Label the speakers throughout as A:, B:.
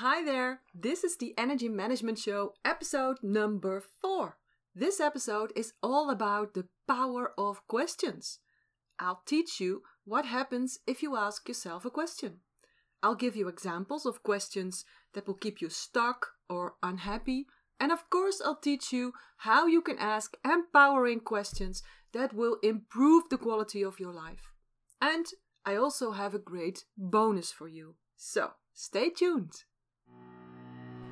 A: Hi there, this is the Energy Management Show, episode number four. This episode is all about the power of questions. I'll teach you what happens if you ask yourself a question. I'll give you examples of questions that will keep you stuck or unhappy. And of course, I'll teach you how you can ask empowering questions that will improve the quality of your life. And I also have a great bonus for you. So stay tuned.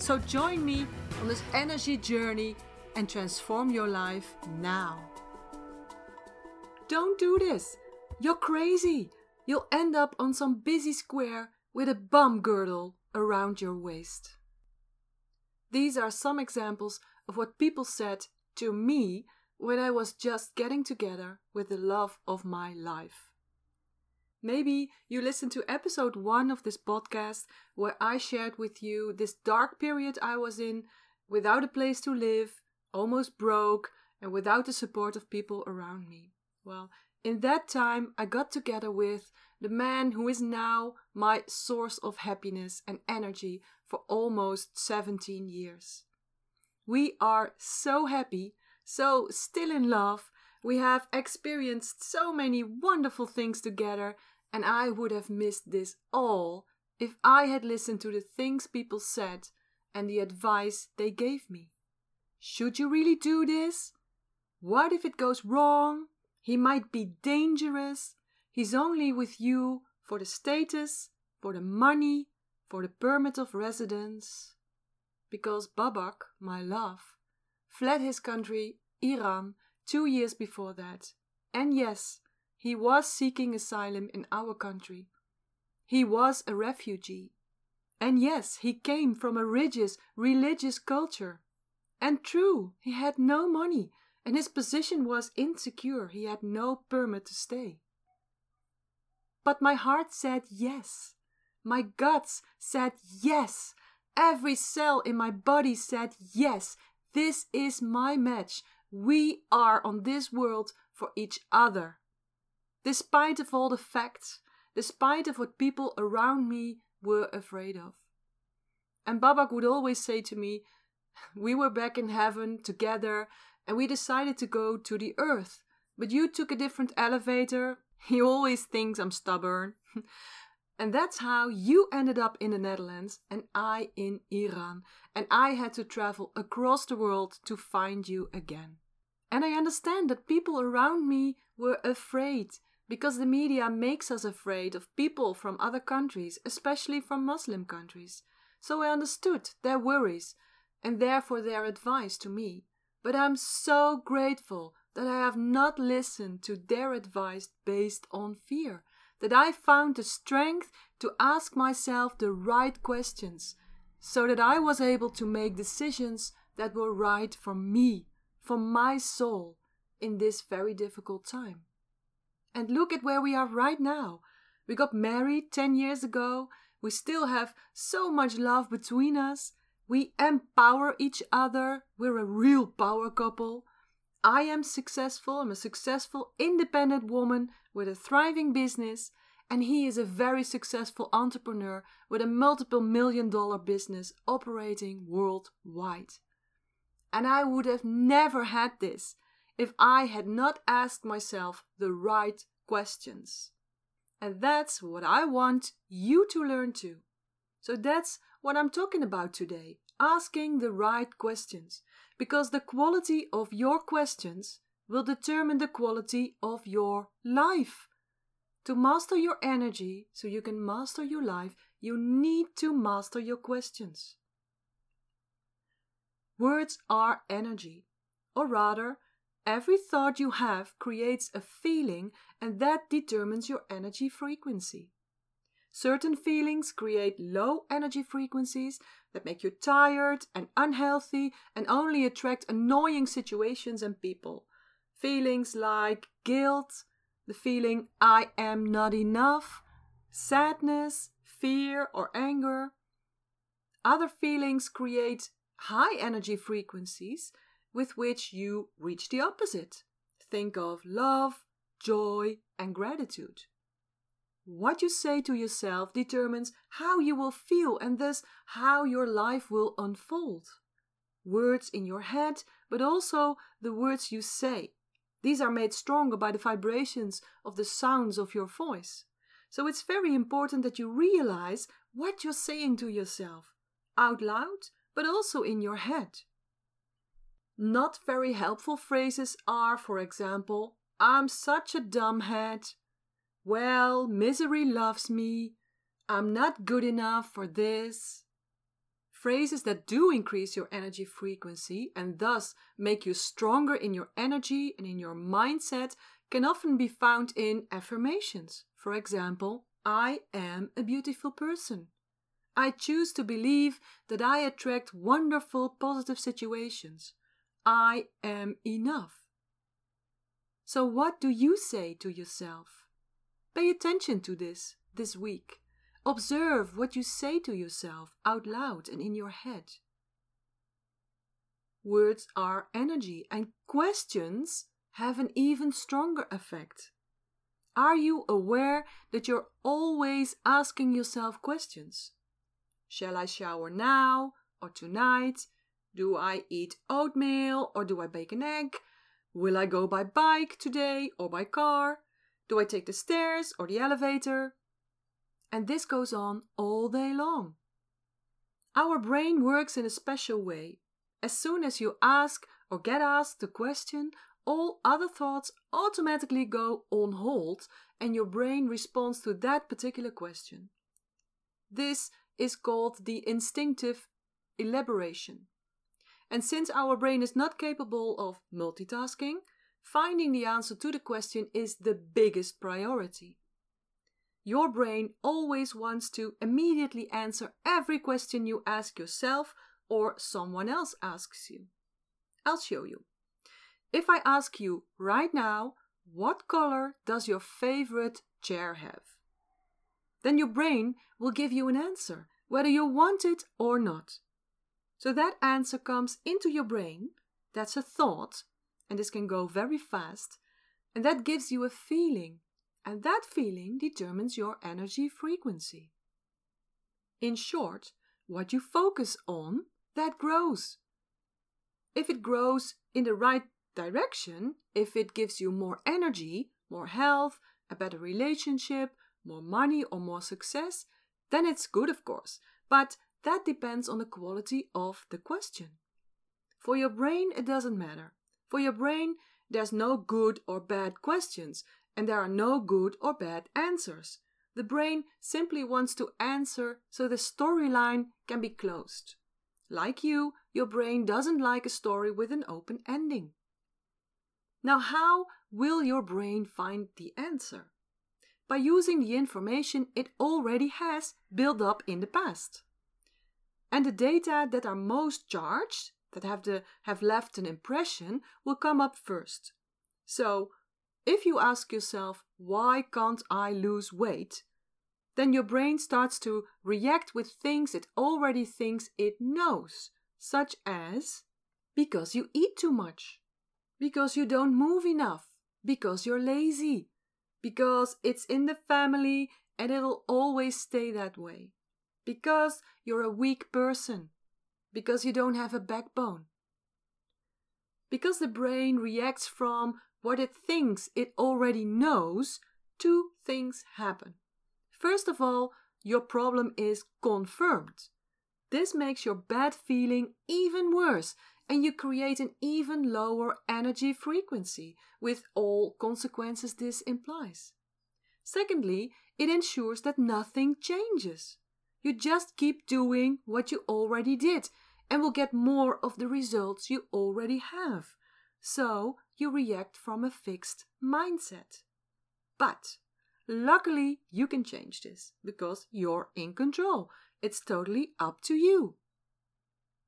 A: So join me on this energy journey and transform your life now. Don't do this. You're crazy. You'll end up on some busy square with a bum girdle around your waist. These are some examples of what people said to me when I was just getting together with the love of my life. Maybe you listened to episode one of this podcast where I shared with you this dark period I was in without a place to live, almost broke, and without the support of people around me. Well, in that time, I got together with the man who is now my source of happiness and energy for almost 17 years. We are so happy, so still in love. We have experienced so many wonderful things together, and I would have missed this all if I had listened to the things people said and the advice they gave me. Should you really do this? What if it goes wrong? He might be dangerous. He's only with you for the status, for the money, for the permit of residence. Because Babak, my love, fled his country, Iran, two years before that. And yes, he was seeking asylum in our country. He was a refugee. And yes, he came from a rigid religious culture. And true, he had no money, and his position was insecure. He had no permit to stay. But my heart said yes. My guts said yes. Every cell in my body said yes. This is my match. We are on this world for each other. Despite of all the facts, despite of what people around me were afraid of. And Babak would always say to me, We were back in heaven together and we decided to go to the earth, but you took a different elevator. He always thinks I'm stubborn. and that's how you ended up in the Netherlands and I in Iran. And I had to travel across the world to find you again. And I understand that people around me were afraid because the media makes us afraid of people from other countries, especially from Muslim countries. So I understood their worries and therefore their advice to me. But I'm so grateful that I have not listened to their advice based on fear, that I found the strength to ask myself the right questions, so that I was able to make decisions that were right for me, for my soul, in this very difficult time. And look at where we are right now. We got married 10 years ago. We still have so much love between us. We empower each other. We're a real power couple. I am successful. I'm a successful independent woman with a thriving business. And he is a very successful entrepreneur with a multiple million dollar business operating worldwide. And I would have never had this if I had not asked myself the right questions. And that's what I want you to learn too. So that's what I'm talking about today asking the right questions. Because the quality of your questions will determine the quality of your life. To master your energy so you can master your life, you need to master your questions. Words are energy, or rather, Every thought you have creates a feeling, and that determines your energy frequency. Certain feelings create low energy frequencies that make you tired and unhealthy and only attract annoying situations and people. Feelings like guilt, the feeling I am not enough, sadness, fear, or anger. Other feelings create high energy frequencies with which you reach the opposite. Think of love, joy, and gratitude. What you say to yourself determines how you will feel and thus how your life will unfold. Words in your head, but also the words you say. These are made stronger by the vibrations of the sounds of your voice. So it's very important that you realize what you're saying to yourself out loud, but also in your head. Not very helpful phrases are, for example, I'm such a dumbhead. Well, misery loves me. I'm not good enough for this. Phrases that do increase your energy frequency and thus make you stronger in your energy and in your mindset can often be found in affirmations. For example, I am a beautiful person. I choose to believe that I attract wonderful positive situations. I am enough. So, what do you say to yourself? Pay attention to this this week. Observe what you say to yourself out loud and in your head. Words are energy, and questions have an even stronger effect. Are you aware that you're always asking yourself questions? Shall I shower now or tonight? Do I eat oatmeal or do I bake an egg? Will I go by bike today or by car? Do I take the stairs or the elevator? And this goes on all day long. Our brain works in a special way. As soon as you ask or get asked a question, all other thoughts automatically go on hold and your brain responds to that particular question. This is called the instinctive elaboration. And since our brain is not capable of multitasking, finding the answer to the question is the biggest priority. Your brain always wants to immediately answer every question you ask yourself or someone else asks you. I'll show you. If I ask you right now, what color does your favorite chair have? Then your brain will give you an answer, whether you want it or not. So that answer comes into your brain, that's a thought, and this can go very fast, and that gives you a feeling and that feeling determines your energy frequency. In short, what you focus on, that grows. If it grows in the right direction, if it gives you more energy, more health, a better relationship, more money, or more success, then it's good, of course. But that depends on the quality of the question. For your brain, it doesn't matter. For your brain, there's no good or bad questions and there are no good or bad answers. The brain simply wants to answer so the storyline can be closed. Like you, your brain doesn't like a story with an open ending. Now, how will your brain find the answer? By using the information it already has built up in the past. And the data that are most charged, that have, the, have left an impression, will come up first. So, if you ask yourself, why can't I lose weight? Then your brain starts to react with things it already thinks it knows, such as because you eat too much, because you don't move enough, because you're lazy, because it's in the family and it'll always stay that way, because you're a weak person, because you don't have a backbone. Because the brain reacts from what it thinks it already knows, two things happen. First of all, your problem is confirmed. This makes your bad feeling even worse, and you create an even lower energy frequency, with all consequences this implies. Secondly, it ensures that nothing changes. You just keep doing what you already did and will get more of the results you already have. So you react from a fixed mindset. But Luckily, you can change this because you're in control. It's totally up to you.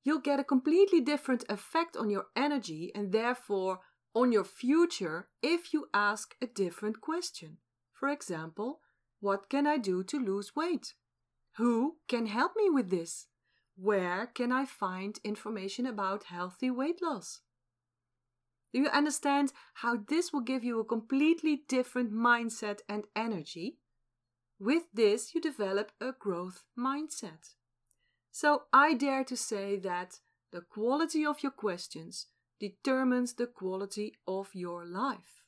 A: You'll get a completely different effect on your energy and therefore on your future if you ask a different question. For example, what can I do to lose weight? Who can help me with this? Where can I find information about healthy weight loss? Do you understand how this will give you a completely different mindset and energy? With this, you develop a growth mindset. So I dare to say that the quality of your questions determines the quality of your life.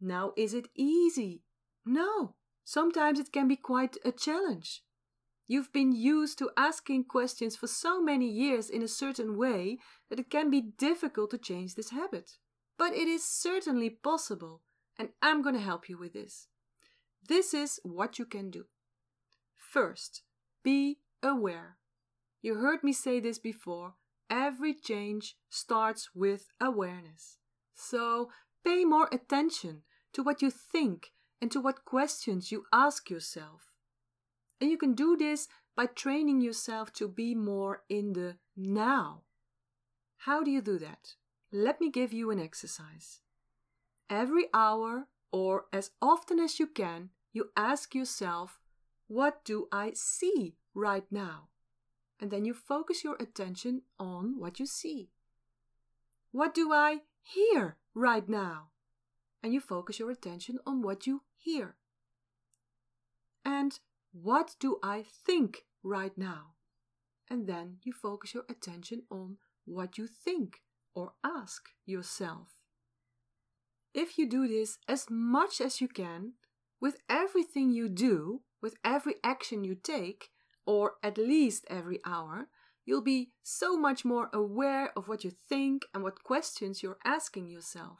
A: Now, is it easy? No. Sometimes it can be quite a challenge. You've been used to asking questions for so many years in a certain way that it can be difficult to change this habit. But it is certainly possible, and I'm going to help you with this. This is what you can do. First, be aware. You heard me say this before. Every change starts with awareness. So pay more attention to what you think and to what questions you ask yourself. And you can do this by training yourself to be more in the now. How do you do that? Let me give you an exercise. Every hour, or as often as you can, you ask yourself, What do I see right now? And then you focus your attention on what you see. What do I hear right now? And you focus your attention on what you hear. And what do I think right now? And then you focus your attention on what you think or ask yourself. If you do this as much as you can, with everything you do, with every action you take, or at least every hour, you'll be so much more aware of what you think and what questions you're asking yourself.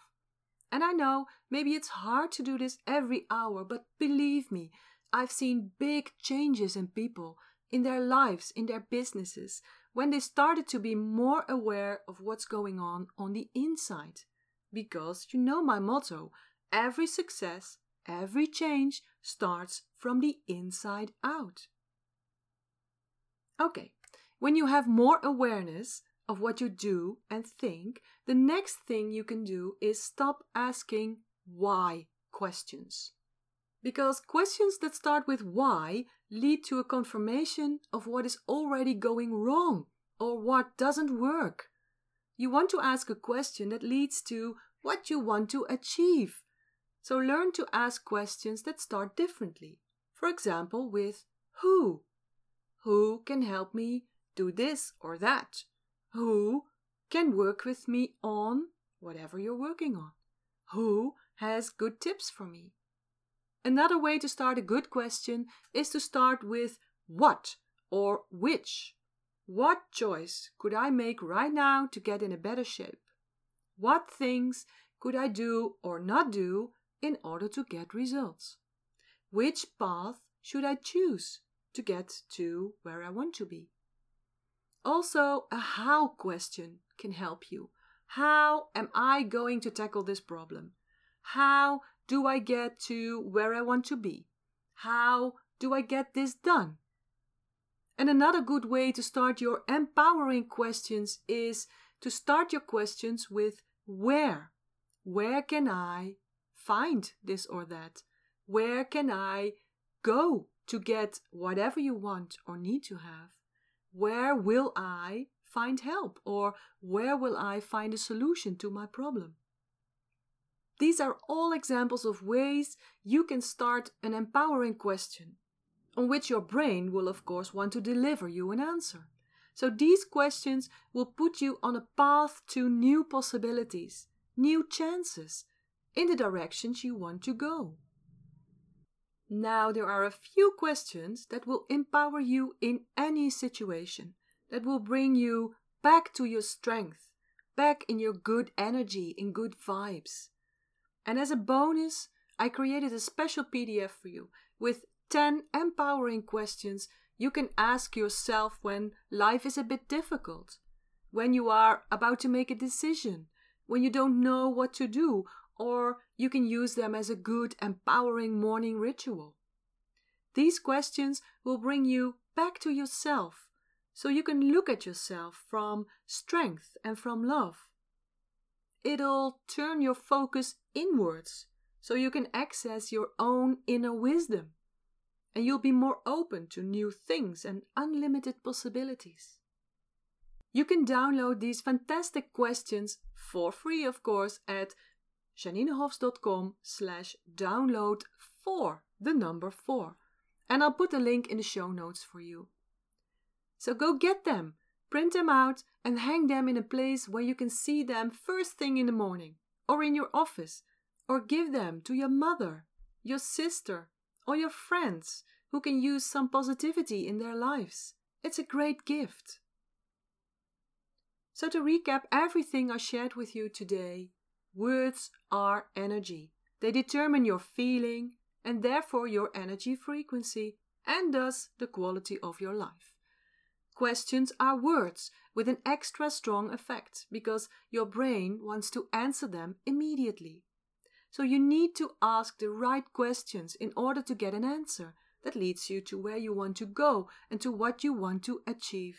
A: And I know maybe it's hard to do this every hour, but believe me, I've seen big changes in people, in their lives, in their businesses, when they started to be more aware of what's going on on the inside. Because you know my motto every success, every change starts from the inside out. Okay, when you have more awareness of what you do and think, the next thing you can do is stop asking why questions. Because questions that start with why lead to a confirmation of what is already going wrong or what doesn't work. You want to ask a question that leads to what you want to achieve. So learn to ask questions that start differently. For example, with who? Who can help me do this or that? Who can work with me on whatever you're working on? Who has good tips for me? Another way to start a good question is to start with what or which. What choice could I make right now to get in a better shape? What things could I do or not do in order to get results? Which path should I choose to get to where I want to be? Also, a how question can help you. How am I going to tackle this problem? How do I get to where I want to be? How do I get this done? And another good way to start your empowering questions is to start your questions with where. Where can I find this or that? Where can I go to get whatever you want or need to have? Where will I find help? Or where will I find a solution to my problem? These are all examples of ways you can start an empowering question, on which your brain will, of course, want to deliver you an answer. So these questions will put you on a path to new possibilities, new chances, in the directions you want to go. Now, there are a few questions that will empower you in any situation, that will bring you back to your strength, back in your good energy, in good vibes. And as a bonus, I created a special PDF for you with 10 empowering questions you can ask yourself when life is a bit difficult, when you are about to make a decision, when you don't know what to do, or you can use them as a good, empowering morning ritual. These questions will bring you back to yourself so you can look at yourself from strength and from love. It'll turn your focus inwards so you can access your own inner wisdom and you'll be more open to new things and unlimited possibilities. You can download these fantastic questions for free, of course, at janinehofs.com slash download 4, the number 4. And I'll put a link in the show notes for you. So go get them, print them out, and hang them in a place where you can see them first thing in the morning, or in your office, or give them to your mother, your sister, or your friends who can use some positivity in their lives. It's a great gift. So, to recap everything I shared with you today, words are energy. They determine your feeling and therefore your energy frequency and thus the quality of your life. Questions are words with an extra strong effect because your brain wants to answer them immediately. So you need to ask the right questions in order to get an answer that leads you to where you want to go and to what you want to achieve.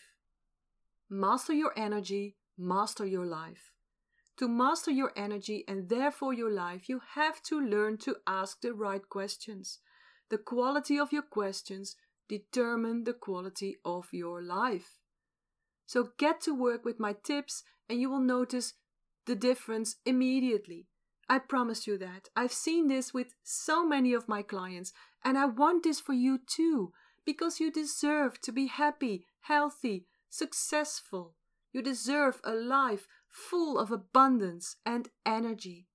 A: Master your energy, master your life. To master your energy and therefore your life, you have to learn to ask the right questions. The quality of your questions determine the quality of your life. So get to work with my tips and you will notice the difference immediately. I promise you that. I've seen this with so many of my clients, and I want this for you too, because you deserve to be happy, healthy, successful. You deserve a life full of abundance and energy.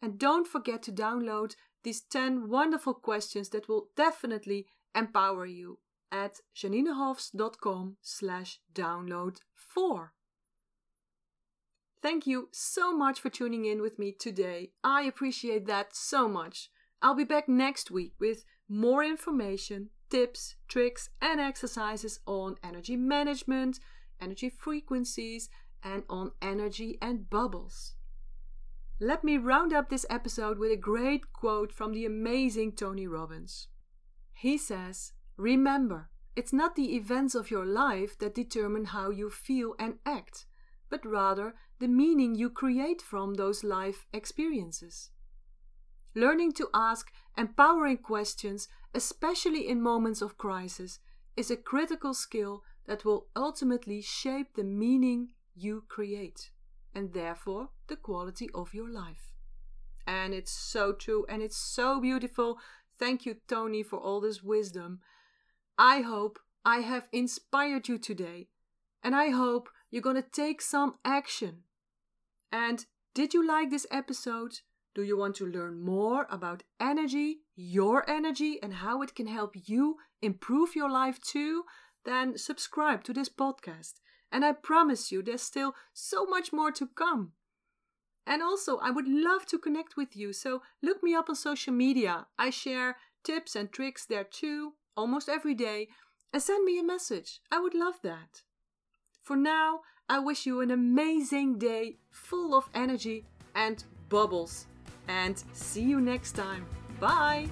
A: And don't forget to download these 10 wonderful questions that will definitely empower you at janinehofs.com slash download 4. Thank you so much for tuning in with me today. I appreciate that so much. I'll be back next week with more information, tips, tricks, and exercises on energy management, energy frequencies, and on energy and bubbles. Let me round up this episode with a great quote from the amazing Tony Robbins. He says, Remember, it's not the events of your life that determine how you feel and act but rather the meaning you create from those life experiences. Learning to ask empowering questions, especially in moments of crisis, is a critical skill that will ultimately shape the meaning you create and therefore the quality of your life. And it's so true and it's so beautiful. Thank you, Tony, for all this wisdom. I hope I have inspired you today, and I hope you're going to take some action. And did you like this episode? Do you want to learn more about energy, your energy, and how it can help you improve your life too? Then subscribe to this podcast. And I promise you, there's still so much more to come. And also, I would love to connect with you, so look me up on social media. I share tips and tricks there too, almost every day, and send me a message. I would love that. For now, I wish you an amazing day full of energy and bubbles. And see you next time. Bye!